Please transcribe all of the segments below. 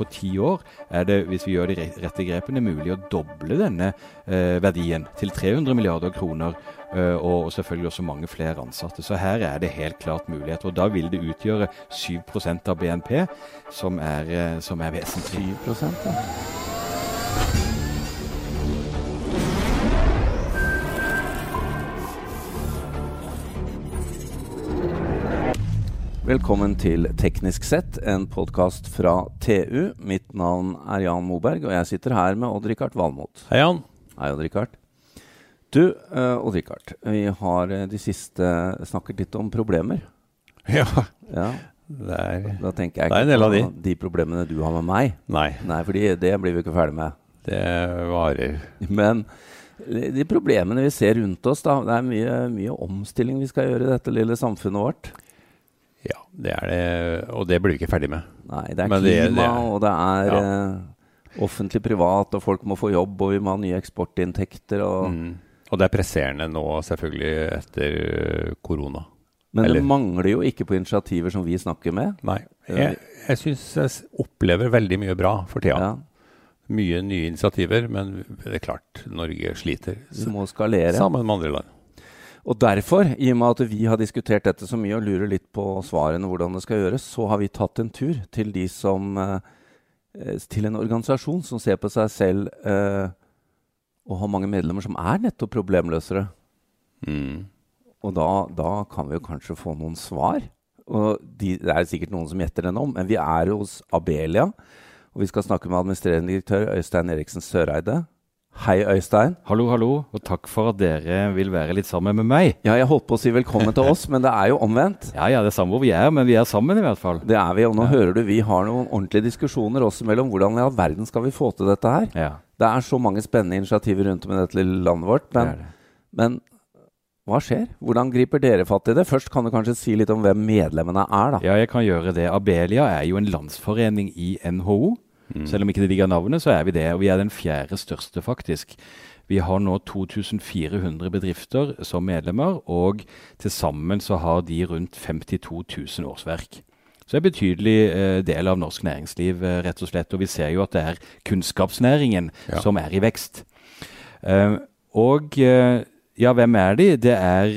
på ti år er det, hvis vi gjør de rette grepene, mulig å doble denne eh, verdien til 300 milliarder kroner. Eh, og, selvfølgelig også mange flere ansatte. Så her er det helt klart muligheter. Og da vil det utgjøre 7% av BNP, som er, eh, som er vesentlig. 7 ja. Velkommen til Teknisk sett, en podkast fra TU. Mitt navn er Jan Moberg, og jeg sitter her med Odd-Rikard Valmot. Hei, Jan. Hei, Odd-Rikard. Du, uh, Odd-Rikard. Vi har uh, de siste snakket litt om problemer. Ja. ja. Det er, da tenker jeg det er en del av de. de problemene du har med meg. Nei. Nei, fordi det blir vi ikke ferdig med. Det varer. Men de problemene vi ser rundt oss, da, det er mye, mye omstilling vi skal gjøre i dette lille samfunnet vårt. Ja, det er det. Og det blir vi ikke ferdig med. Nei, det er Men klima, det, det er, og det er ja. uh, offentlig privat, og folk må få jobb, og vi må ha nye eksportinntekter. Og, mm. og det er presserende nå, selvfølgelig, etter korona. Men Eller? det mangler jo ikke på initiativer som vi snakker med. Nei. Jeg, jeg syns jeg opplever veldig mye bra for tida. Ja. Mye nye initiativer, men det er klart, Norge sliter. Vi må skalere. Sammen med andre land. Og derfor, i og med at vi har diskutert dette så mye og lurer litt på svarene hvordan det skal gjøres, så har vi tatt en tur til de som eh, til en organisasjon som ser på seg selv eh, og har mange medlemmer som er nettopp problemløsere. Mm. Og da, da, kan vi jo kanskje få noen svar. Og de, det er sikkert noen som gjetter den om, men vi er hos Abelia. Og vi skal snakke med administrerende direktør Øystein Eriksen Søreide. Hei, Øystein. Hallo, hallo. Og takk for at dere vil være litt sammen med meg. Ja, jeg holdt på å si velkommen til oss, men det er jo omvendt. Ja, ja, det er samme hvor vi er, men vi er sammen i hvert fall. Det er vi, og nå ja. hører du vi har noen ordentlige diskusjoner oss imellom. Hvordan i all verden skal vi få til dette her? Ja. Det er så mange spennende initiativer rundt om i dette lille landet vårt. Men, det det. men hva skjer? Hvordan griper dere fatt i det? Først kan du kanskje si litt om hvem medlemmene er, da. Ja, jeg kan gjøre det. Abelia er jo en landsforening i NHO. Mm. Selv om ikke det ligger navnet, så er vi det. Og vi er den fjerde største, faktisk. Vi har nå 2400 bedrifter som medlemmer, og til sammen så har de rundt 52 000 årsverk. Så det er en betydelig eh, del av norsk næringsliv, eh, rett og slett. Og vi ser jo at det er kunnskapsnæringen ja. som er i vekst. Eh, og eh, ja, hvem er de? Det er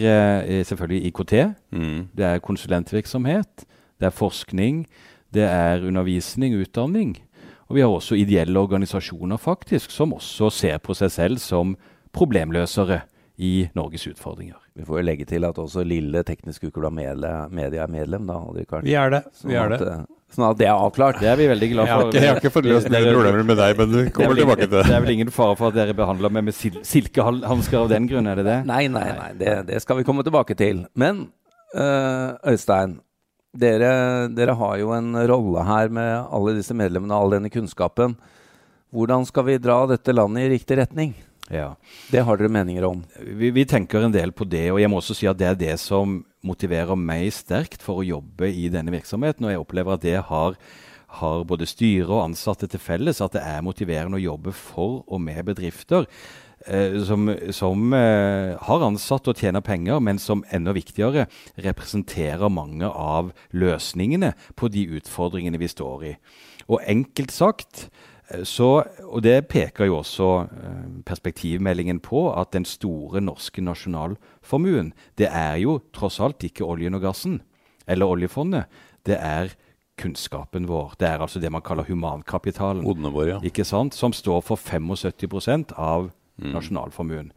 eh, selvfølgelig IKT. Mm. Det er konsulentvirksomhet. Det er forskning. Det er undervisning, utdanning. Og vi har også ideelle organisasjoner faktisk, som også ser på seg selv som problemløsere i Norges utfordringer. Vi får jo legge til at også lille Teknisk Ukeblad Media er medlem, da. Richard. Vi er det. vi er det. Eh, sånn at det er avklart. Det er vi veldig glad for. Jeg har ikke, fått løst mine problemer med deg, men du kommer tilbake til det. Det er vel ingen fare for at dere behandler meg med sil silkehansker av den grunn, er det det? Nei, nei, nei. Det, det skal vi komme tilbake til. Men øh, Øystein, dere, dere, har jo en rolle her med alle disse medlemmene og all denne kunnskapen. Hvordan skal vi dra dette landet i riktig retning? Ja. Det har dere meninger om? Vi, vi, tenker en del på det. Og jeg må også si at det er det som motiverer meg sterkt for å jobbe i denne virksomheten. Og jeg opplever at det har, har både styre og ansatte til felles at det er motiverende å jobbe for og med bedrifter som, som eh, har ansatt og tjener penger, men som enda viktigere representerer mange av løsningene på de utfordringene vi står i. Og enkelt sagt eh, så, og det peker jo også perspektivmeldingen på, at den store norske nasjonalformuen, det er jo tross alt ikke oljen og gassen eller oljefondet. Det er kunnskapen vår. Det er altså det man kaller humankapitalen. Våre, ja. ikke sant? Som står for 75% av mm. nasjonalformuen.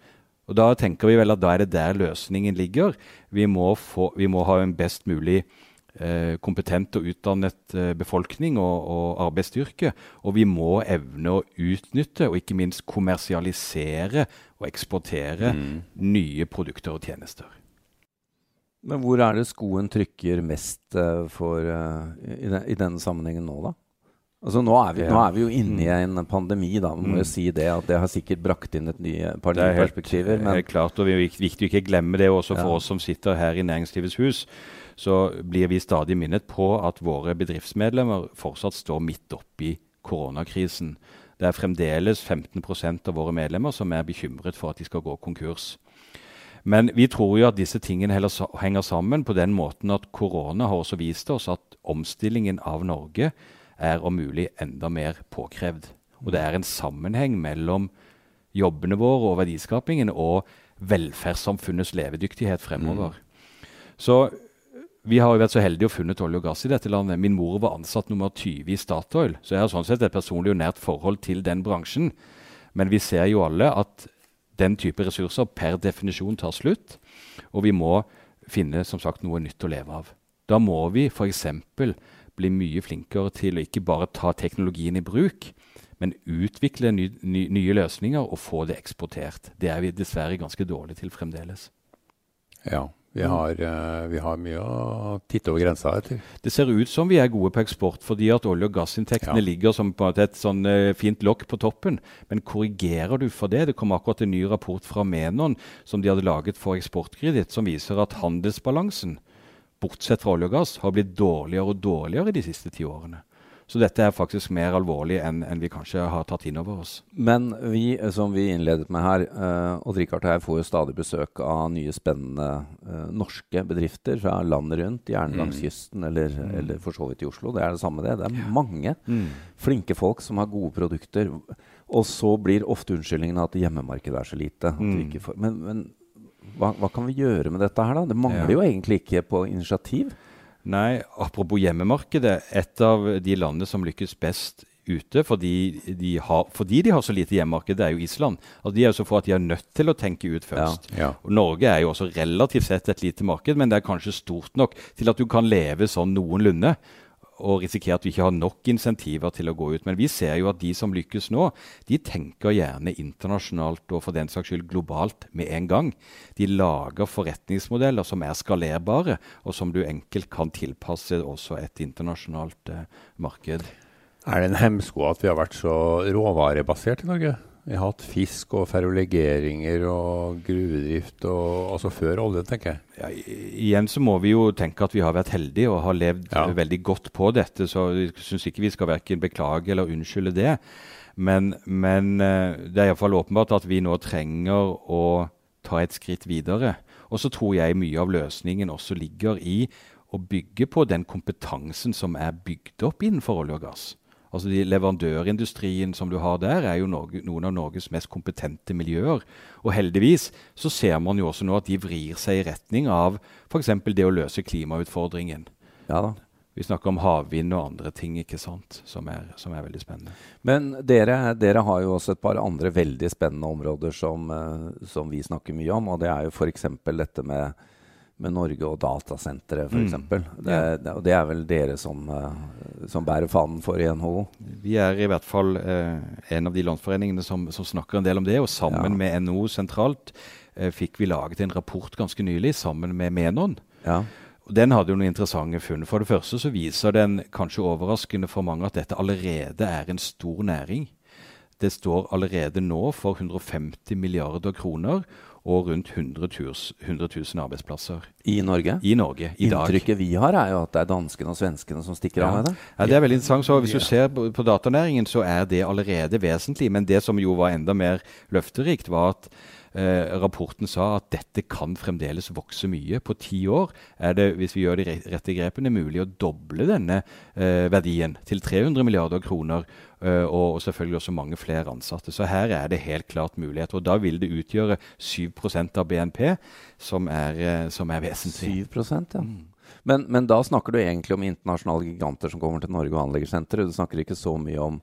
Og Da tenker vi vel at da er det der løsningen ligger. Vi må, få, vi må ha en best mulig eh, kompetent og utdannet eh, befolkning og, og, arbeidsstyrke. Og vi må evne å utnytte og ikke minst kommersialisere og eksportere mm. nye produkter og tjenester. Men hvor er det skoen trykker mest uh, for, uh, i, den, i, denne sammenhengen nå, da? Altså nå er, vi, nå er, vi, jo inne i en pandemi, da. Man må jo mm. si det. At det har sikkert brakt inn et nye, par nye perspektiver. Men helt klart, og det er viktig å ikke glemme det også for ja. oss som sitter her i Næringslivets hus. Så blir vi stadig minnet på at våre bedriftsmedlemmer fortsatt står midt oppi koronakrisen. Det er fremdeles 15% av våre medlemmer som er bekymret for at de skal gå konkurs. Men vi tror jo at disse tingene henger sammen på den måten at korona har også vist oss at omstillingen av Norge er om mulig enda mer påkrevd. Og det er en sammenheng mellom jobbene våre og verdiskapingen og velferdssamfunnets levedyktighet fremover. Mm. Så vi har jo vært så heldige å funnet olje og gass i dette landet. Min mor var ansatt nummer 20 i Statoil, så jeg har sånn sett et personlig og nært forhold til den bransjen. Men vi ser jo alle at den type ressurser per definisjon tar slutt, og vi må finne som sagt noe nytt å leve av. Da må vi f.eks. bli mye flinkere til å ikke bare ta teknologien i bruk, men utvikle ny, ny, nye løsninger og få det eksportert. Det er vi dessverre ganske dårlige til fremdeles. Ja, vi har, uh, vi har, mye å titte over grensa etter. Det ser ut som vi er gode på eksport, fordi at olje- og gassinntektene ja. ligger som på et sånn uh, fint lokk på toppen. Men korrigerer du for det? Det kom akkurat en ny rapport fra Menon som de hadde laget for Eksportkreditt, som viser at handelsbalansen, bortsett fra olje og gass, har blitt dårligere og dårligere de siste ti årene. Så dette er faktisk mer alvorlig enn, enn vi kanskje har tatt inn over oss. Men vi, som vi innledet med her, uh, Odd Rikard her får jo stadig besøk av nye, spennende uh, norske bedrifter fra landet rundt, gjerne langs mm. kysten eller, mm. eller, for så vidt i Oslo. Det er det samme, det. Det er mange mm. flinke folk som har gode produkter. Og så blir ofte unnskyldningen at hjemmemarkedet er så lite. Mm. Får, men, men hva, hva, kan vi gjøre med dette her, da? Det mangler ja. jo egentlig ikke på initiativ. Nei, apropos hjemmemarkedet. Et av de landene som lykkes best ute fordi de har, fordi de har så lite hjemmemarked, det er jo Island. Altså, de er jo så få at de er nødt til å tenke ut først. Ja, ja. Og Norge er jo også relativt sett et lite marked, men det er kanskje stort nok til at du kan leve sånn noenlunde og risikere at vi ikke har nok insentiver til å gå ut. Men vi ser jo at de som lykkes nå, de tenker gjerne internasjonalt og for den saks skyld globalt med en gang. De lager forretningsmodeller som er skalerbare, og som du enkelt kan tilpasse også et internasjonalt eh, marked. Er det en hemsko at vi har vært så råvarebasert i Norge? Vi har hatt fisk og ferrolegeringer og gruvedrift og altså før oljen, tenker jeg. Ja, igjen så må vi jo tenke at vi har vært heldige og har levd ja. veldig godt på dette. Så jeg syns ikke vi skal verken beklage eller unnskylde det. Men, men eh, det er iallfall åpenbart at vi nå trenger å ta et skritt videre. Og så tror jeg mye av løsningen også ligger i å bygge på den kompetansen som er bygd opp innenfor olje og gass. Altså de Leverandørindustrien som du har der, er jo Norge, noen av Norges mest kompetente miljøer. Og heldigvis så ser man jo også nå at de vrir seg i retning av f.eks. det å løse klimautfordringen. Ja da. Vi snakker om havvind og andre ting ikke sant, som er, som er veldig spennende. Men dere, dere, har jo også et par andre veldig spennende områder som, uh, som vi snakker mye om. Og det er jo f.eks. dette med med Norge og datasenteret, f.eks. Mm. Det, det, og det er vel dere som, uh, som bærer fanen for i NHO? Vi er i hvert fall eh, en av de landsforeningene som, som, snakker en del om det. Og sammen ja. med NHO sentralt eh, fikk vi laget en rapport ganske nylig sammen med Menon. Ja. Den hadde jo noen interessante funn. For det første så viser den kanskje overraskende for mange at dette allerede er en stor næring. Det står allerede nå for 150 milliarder kroner og rundt 100 000, 100 000, arbeidsplasser. I Norge? I Norge, i dag. Inntrykket vi har, er jo at det er danskene og svenskene som stikker ja. av med det. Ja, Det er veldig interessant. så Hvis du ser på, på datanæringen, så er det allerede vesentlig. Men det som jo var enda mer løfterikt, var at Eh, rapporten sa at dette kan fremdeles vokse mye. På ti år er det, hvis vi gjør de rette grepene, mulig å doble denne eh, verdien til 300 milliarder kroner. Eh, og, og, selvfølgelig også mange flere ansatte. Så her er det helt klart muligheter. Og da vil det utgjøre 7% av BNP, som er, eh, som er vesentlig. 7 ja. Mm. Men, men, da snakker du egentlig om internasjonale giganter som kommer til Norge og anlegger sentre. Du snakker ikke så mye om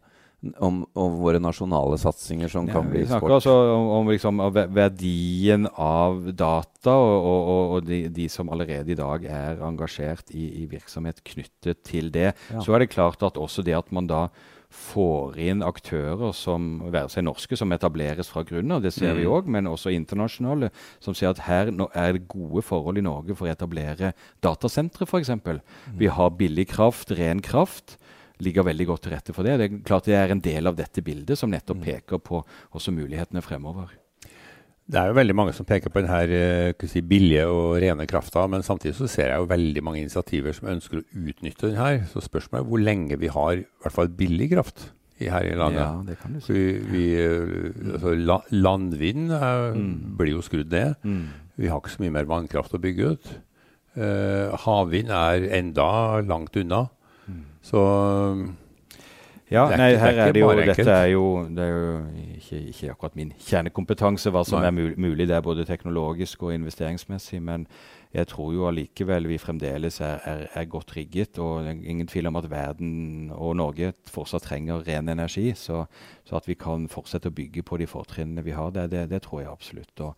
om, om, våre nasjonale satsinger som ja, kan bli sport. Vi snakker altså om, om liksom, verdien av data, og, og, og de, de, som allerede i dag er engasjert i, i virksomhet knyttet til det. Ja. Så er det klart at også det at man da får inn aktører som være seg norske, som etableres fra grunnen av, det ser mm. vi òg, men også internasjonale, som sier at her er det gode forhold i Norge for å etablere datasentre, f.eks. Mm. Vi har billig kraft, ren kraft ligger veldig godt til rette for det. Det er klart det er en del av dette bildet som nettopp mm. peker på også mulighetene fremover. Det er jo veldig mange som peker på denne eh, si, billige og rene krafta, men samtidig så ser jeg jo veldig mange initiativer som ønsker å utnytte den her. Så spørsmålet er hvor lenge vi har i hvert fall billig kraft her i landet. Ja, det kan du si. Vi, vi, mm. altså, la, landvind er, mm. blir jo skrudd ned. Mm. Vi har ikke så mye mer vannkraft å bygge ut. Uh, havvind er enda langt unna. Så Ja, nei, er her er det jo, dette er jo, det er jo ikke, ikke akkurat min kjernekompetanse, hva som Nei. er mul mulig. Det er både teknologisk og investeringsmessig. Men jeg tror jo allikevel vi fremdeles er, er, er godt rigget. Og ingen tvil om at verden og Norge fortsatt trenger ren energi. Så, så at vi kan fortsette å bygge på de fortrinnene vi har, det, det, det tror jeg absolutt. Og,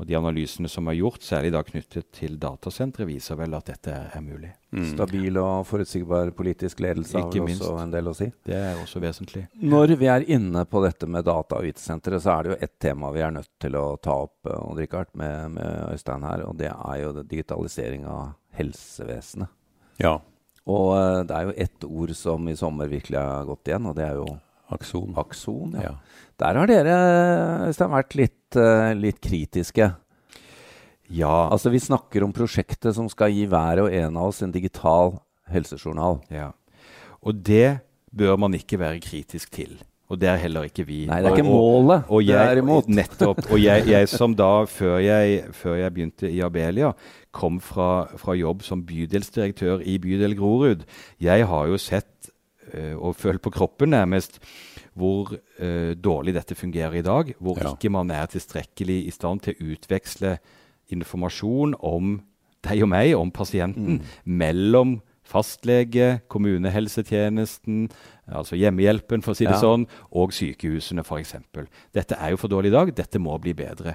og de analysene som er gjort, særlig da knyttet til datasentre, viser vel at dette er, mulig. Mm. Stabil og forutsigbar politisk ledelse har Ikke vel minst. også en del å si. Det er også vesentlig. Når vi er inne på dette med data og IT-senteret, så er det jo ett tema vi er nødt til å ta opp og drikke hardt med, med Øystein her, og det er jo digitalisering av helsevesenet. Ja. Og eh, det er jo ett ord som i sommer virkelig har gått igjen, og det er jo Akson. Akson. Ja. Ja. Der har dere Øystein, vært litt, eh, litt kritiske. Ja, Altså, vi snakker om prosjektet som skal gi hver og en av oss en digital helsejournal. Ja. Og det bør man ikke være kritisk til. Og det er heller ikke vi. Nei, det er ikke Og- og- målet og det jeg, er imot. Nettopp. Og jeg, jeg som da, før jeg, før jeg begynte i Abelia, kom fra, fra jobb som bydelsdirektør i bydel Grorud, jeg har jo sett og føle på kroppen nærmest hvor eh, dårlig dette fungerer i dag. Hvor Ja. ikke man er tilstrekkelig i stand til å utveksle informasjon om deg og meg, om pasienten, mellom fastlege, kommunehelsetjenesten, altså hjemmehjelpen for å si det Ja. sånn, og sykehusene f.eks. Dette er jo for dårlig i dag, dette må bli bedre.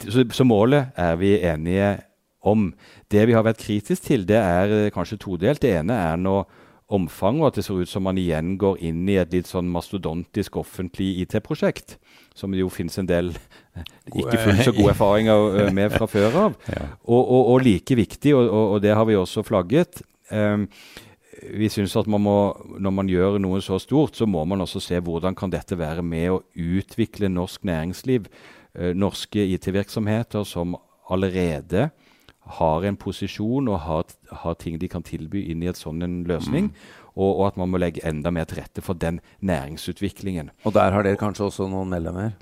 Så, så målet er vi enige om. Det vi har vært kritisk til, det er eh, kanskje todelt. Det ene er nå omfanget, og at det ser ut som man igjen går inn i et litt sånn mastodontisk offentlig IT-prosjekt, som det jo finnes en del eh, ikke fullt så gode erfaringer eh, med fra før av. Ja. Og, og, og like viktig, og, og, det har vi også flagget um, Vi syns at man må, når man gjør noe så stort, så må man også se hvordan kan dette være med å utvikle norsk næringsliv. norske IT-virksomheter som allerede har en posisjon og har, har ting de kan tilby inn i et sånn en løsning. Og, og at man må legge enda mer til rette for den næringsutviklingen. Og der har dere kanskje også noen medlemmer?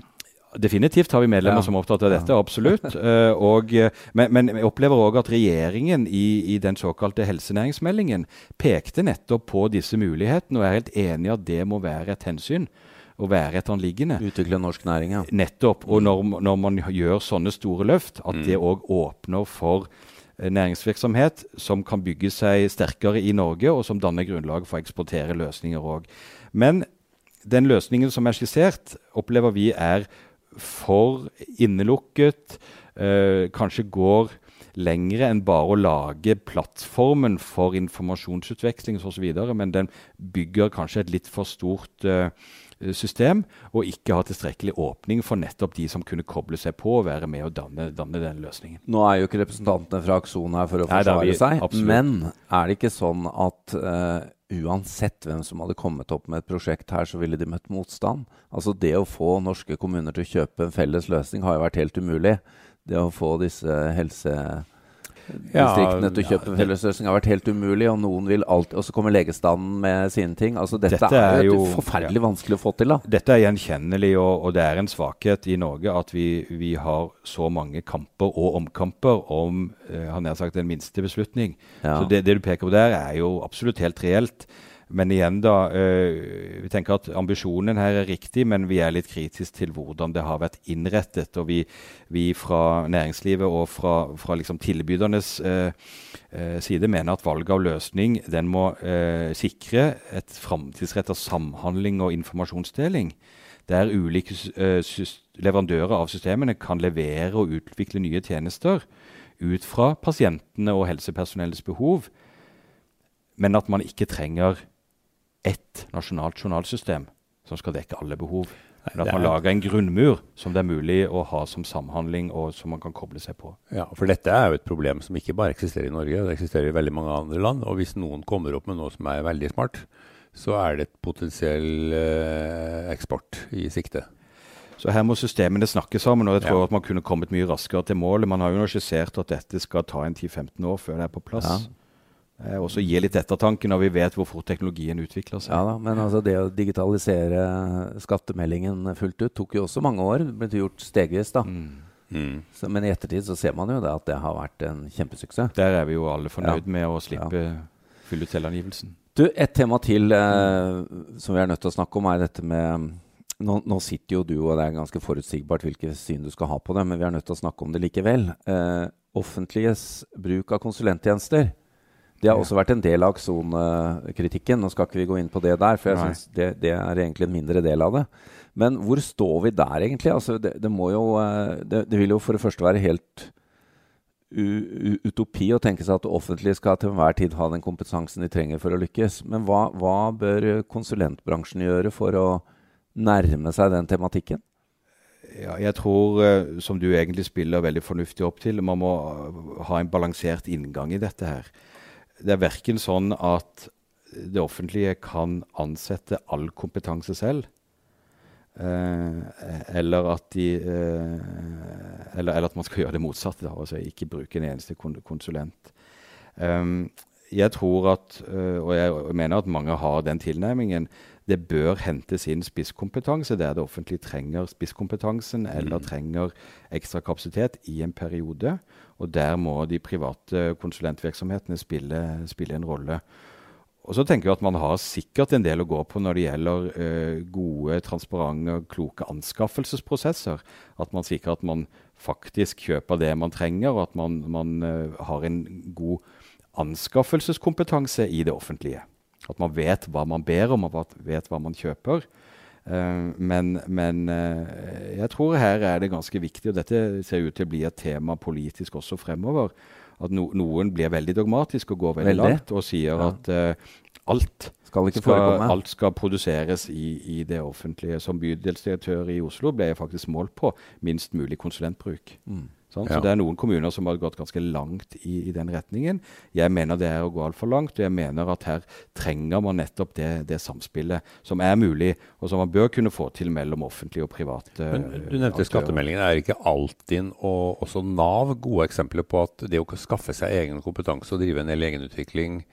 Definitivt har vi medlemmer Ja. som er opptatt av dette, absolutt. Uh, og, eh, men, men jeg opplever òg at regjeringen i, i den såkalte helsenæringsmeldingen pekte nettopp på disse mulighetene, og jeg er helt enig i at det må være et hensyn. Å være et anliggende. Utvikle norsk næring, ja. Nettopp. Og når, når man gjør sånne store løft, at det òg åpner for eh, næringsvirksomhet som kan bygge seg sterkere i Norge, og som danner grunnlag for å eksportere løsninger òg. Men den løsningen som er skissert, opplever vi er for innelukket. eh, kanskje går lengre enn bare å lage plattformen for informasjonsutveksling osv., men den bygger kanskje et litt for stort eh, system, og ikke har tilstrekkelig åpning for nettopp de som kunne koble seg på og være med og danne, danne den løsningen. Nå er jo ikke representantene fra Akson her for å Nei, forsvare vi- seg, absolutt. men er det ikke sånn at uh, uansett hvem som hadde kommet opp med et prosjekt her, så ville de møtt motstand? Altså det å få norske kommuner til å kjøpe en felles løsning har jo vært helt umulig. Det å få disse helsedistriktene til å kjøpe ja, fellesløsning har vært helt umulig, og noen vil alltid Og så kommer legestanden med sine ting. Altså dette, Dette er er jo forferdelig ja. vanskelig å få til, da. Dette er gjenkjennelig, og, og det er en svakhet i Norge at vi, vi har så mange kamper og omkamper om eh, han nær sagt den minste beslutning. Ja. Så det, det du peker på der, er jo absolutt helt reelt. Men igjen, da. Øh, vi tenker at ambisjonen her er riktig, men vi er litt kritiske til hvordan det har vært innrettet. Og vi, vi fra næringslivet og fra, fra liksom tilbydernes eh, side mener at valget av løsning den må øh, sikre et framtidsretta samhandling og informasjonsdeling. Der ulike leverandører av systemene kan levere og utvikle nye tjenester ut fra pasientene og helsepersonellets behov men at man ikke trenger ett nasjonalt journalsystem som skal dekke alle behov. Men at man er- lager en grunnmur som det er mulig å ha som samhandling, og som man kan koble seg på. Ja, for dette er jo et problem som ikke bare eksisterer i Norge, det eksisterer i veldig mange andre land. Og hvis noen kommer opp med noe som er veldig smart, så er det et potensiell eh, eksport i sikte. Så her må systemene snakke sammen, og jeg tror Ja. at man kunne kommet mye raskere til målet. Man har jo nå skissert at dette skal ta en 10-15 år før det er på plass. Ja. Eh, Og så gir litt ettertanke når vi vet hvor fort teknologien utvikler seg. Ja da, men altså det å digitalisere skattemeldingen fullt ut tok jo også mange år. Det ble gjort stegvis, da. Mm. Mm. Så, men i ettertid så ser man jo det at det har vært en kjempesuksess. Der er vi jo alle fornøyd Ja. med å slippe fylle ut selvangivelsen. Du, Et tema til eh, som vi er nødt til å snakke om, er dette med nå, nå, sitter jo du, og det er ganske forutsigbart hvilket syn du skal ha på det, men vi er nødt til å snakke om det likevel. Eh, offentliges bruk av konsulenttjenester. Det har også vært en del av Akson-kritikken. Nå skal ikke vi gå inn på det der, for jeg synes det, det, er egentlig en mindre del av det. Men hvor står vi der, egentlig? Altså, det, det, må jo, eh, det, det vil jo for det første være helt utopi å tenke seg at det offentlige skal til enhver tid ha den kompetansen de trenger for å lykkes. Men hva, hva bør konsulentbransjen gjøre for å nærme seg den tematikken? Ja, jeg tror, uh, som du egentlig spiller veldig fornuftig opp til, man må ha en balansert inngang i dette her. Det er verken sånn at det offentlige kan ansette all kompetanse selv. eh, eller, at de, eh, eller, eller, at man skal gjøre det motsatte. Da, altså ikke bruke en eneste konsulent. Um, jeg tror at, og jeg mener at mange har den tilnærmingen, det bør hentes inn spisskompetanse der det offentlige trenger spisskompetansen eller mm. trenger ekstra kapasitet i en periode. Og der må de private konsulentvirksomhetene spille, spille en rolle. Og så tenker jeg at Man har sikkert en del å gå på når det gjelder uh, gode, transparente, kloke anskaffelsesprosesser. At man sikrer at man faktisk kjøper det man trenger, og at man, man uh, har en god anskaffelseskompetanse i det offentlige. At man vet hva man ber om, og vet hva man kjøper. Uh, men, men uh, jeg tror her er det ganske viktig, og dette ser ut til å bli et tema politisk også fremover, at no, noen blir veldig dogmatisk og går veldig, veldig. langt og sier ja. at uh, alt, skal skal, alt skal produseres i, i, det offentlige. Som bydelsdirektør i Oslo ble jeg faktisk målt på minst mulig konsulentbruk. Mm. Sånn? Ja. Så det er noen kommuner som har gått ganske langt i, i, den retningen. Jeg mener det er å gå altfor langt, og jeg mener at her trenger man nettopp det, det, samspillet som er mulig, og som man bør kunne få til mellom offentlige og private Men Du nevnte aktører. skattemeldingen. Er ikke Altinn og også Nav gode eksempler på at det å skaffe seg egen kompetanse og drive en del egenutvikling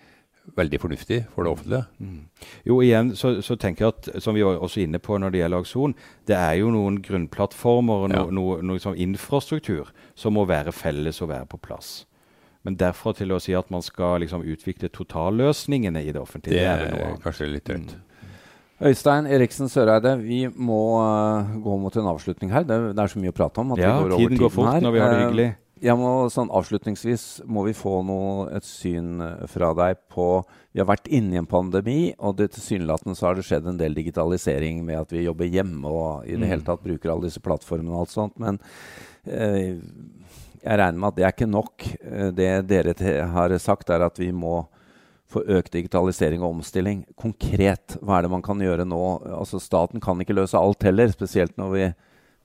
veldig fornuftig for det offentlige. Mm. Jo, igjen så, så, tenker jeg at, som vi var også inne på når det gjelder Akson, det er jo noen grunnplattformer og no, ja. noe, noe sånn infrastruktur som må være felles og være på plass. Men derfra til å si at man skal liksom utvikle totalløsningene i det offentlige, det er, det er kanskje litt drøyt. Mm. Øystein Eriksen Søreide, vi må uh, gå mot en avslutning her. Det, det, er så mye å prate om. at ja, tiden, tiden går fort her. når vi har det hyggelig. Jeg må, sånn Avslutningsvis må vi få noe, et syn eh, fra deg på Vi har vært inne i en pandemi, og tilsynelatende så har det skjedd en del digitalisering med at vi jobber hjemme og i det mm. hele tatt bruker alle disse plattformene og alt sånt. Men eh, jeg regner med at det er ikke nok. Eh, det dere har sagt, er at vi må få økt digitalisering og omstilling. Konkret, hva er det man kan gjøre nå? Altså Staten kan ikke løse alt heller, spesielt når vi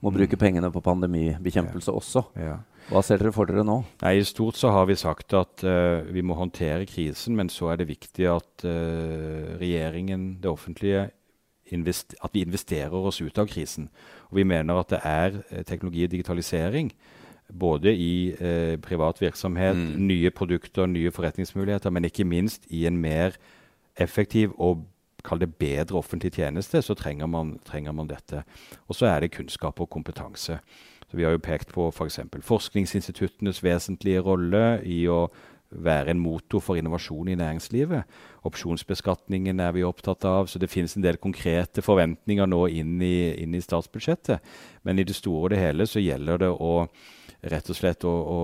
må bruke pengene på pandemibekjempelse også. Ja. Hva ser dere for dere nå? Nei, I stort så har vi sagt at uh, vi må håndtere krisen, men så er det viktig at uh, regjeringen, det offentlige, at vi investerer oss ut av krisen. Og vi mener at det er uh, teknologi og digitalisering, både i privat virksomhet, mm. nye produkter, nye forretningsmuligheter, men ikke minst i en mer effektiv og kall det bedre offentlig tjeneste, så trenger man, trenger man dette. Og så er det kunnskap og kompetanse. Så Vi har jo pekt på f.eks. For forskningsinstituttenes vesentlige rolle i å være en motor for innovasjon i næringslivet. Opsjonsbeskatningen er vi opptatt av, så det finnes en del konkrete forventninger nå inn i, inn i statsbudsjettet. Men i det store og det hele så gjelder det å rett og slett å, å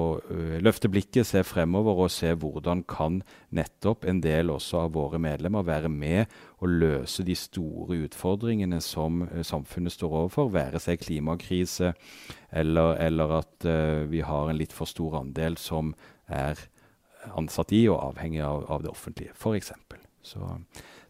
løfte blikket, se fremover og se hvordan kan nettopp en del også av våre medlemmer være med og løse de store utfordringene som samfunnet står overfor, være seg klimakrise eller, eller at uh, vi har en litt for stor andel som er ansatt i og avhengig av, av det offentlige, f.eks. Så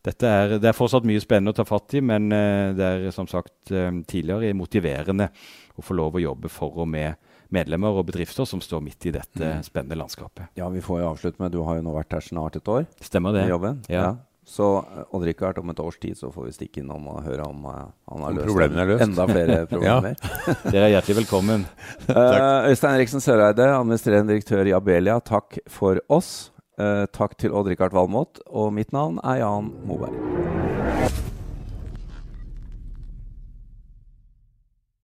er, det er fortsatt mye spennende å ta fatt i, men uh, det er som sagt uh, tidligere motiverende å få lov å jobbe for og med medlemmer og bedrifter som står midt i dette mm. spennende landskapet. Ja, Vi får jo avslutte med Du har jo nå vært her snart et år. Stemmer det. jobben. Ja. ja. Så eh, Odd-Rikard, om et års tid så får vi stikke innom og høre om uh, han har løst, er løst. enda flere problemer. Dere er hjertelig velkommen. uh, Øystein Eriksen Søreide, administrerende direktør i Abelia, takk for oss. Uh, takk til Odd-Rikard Valmot. Og mitt navn er Jan Moberg.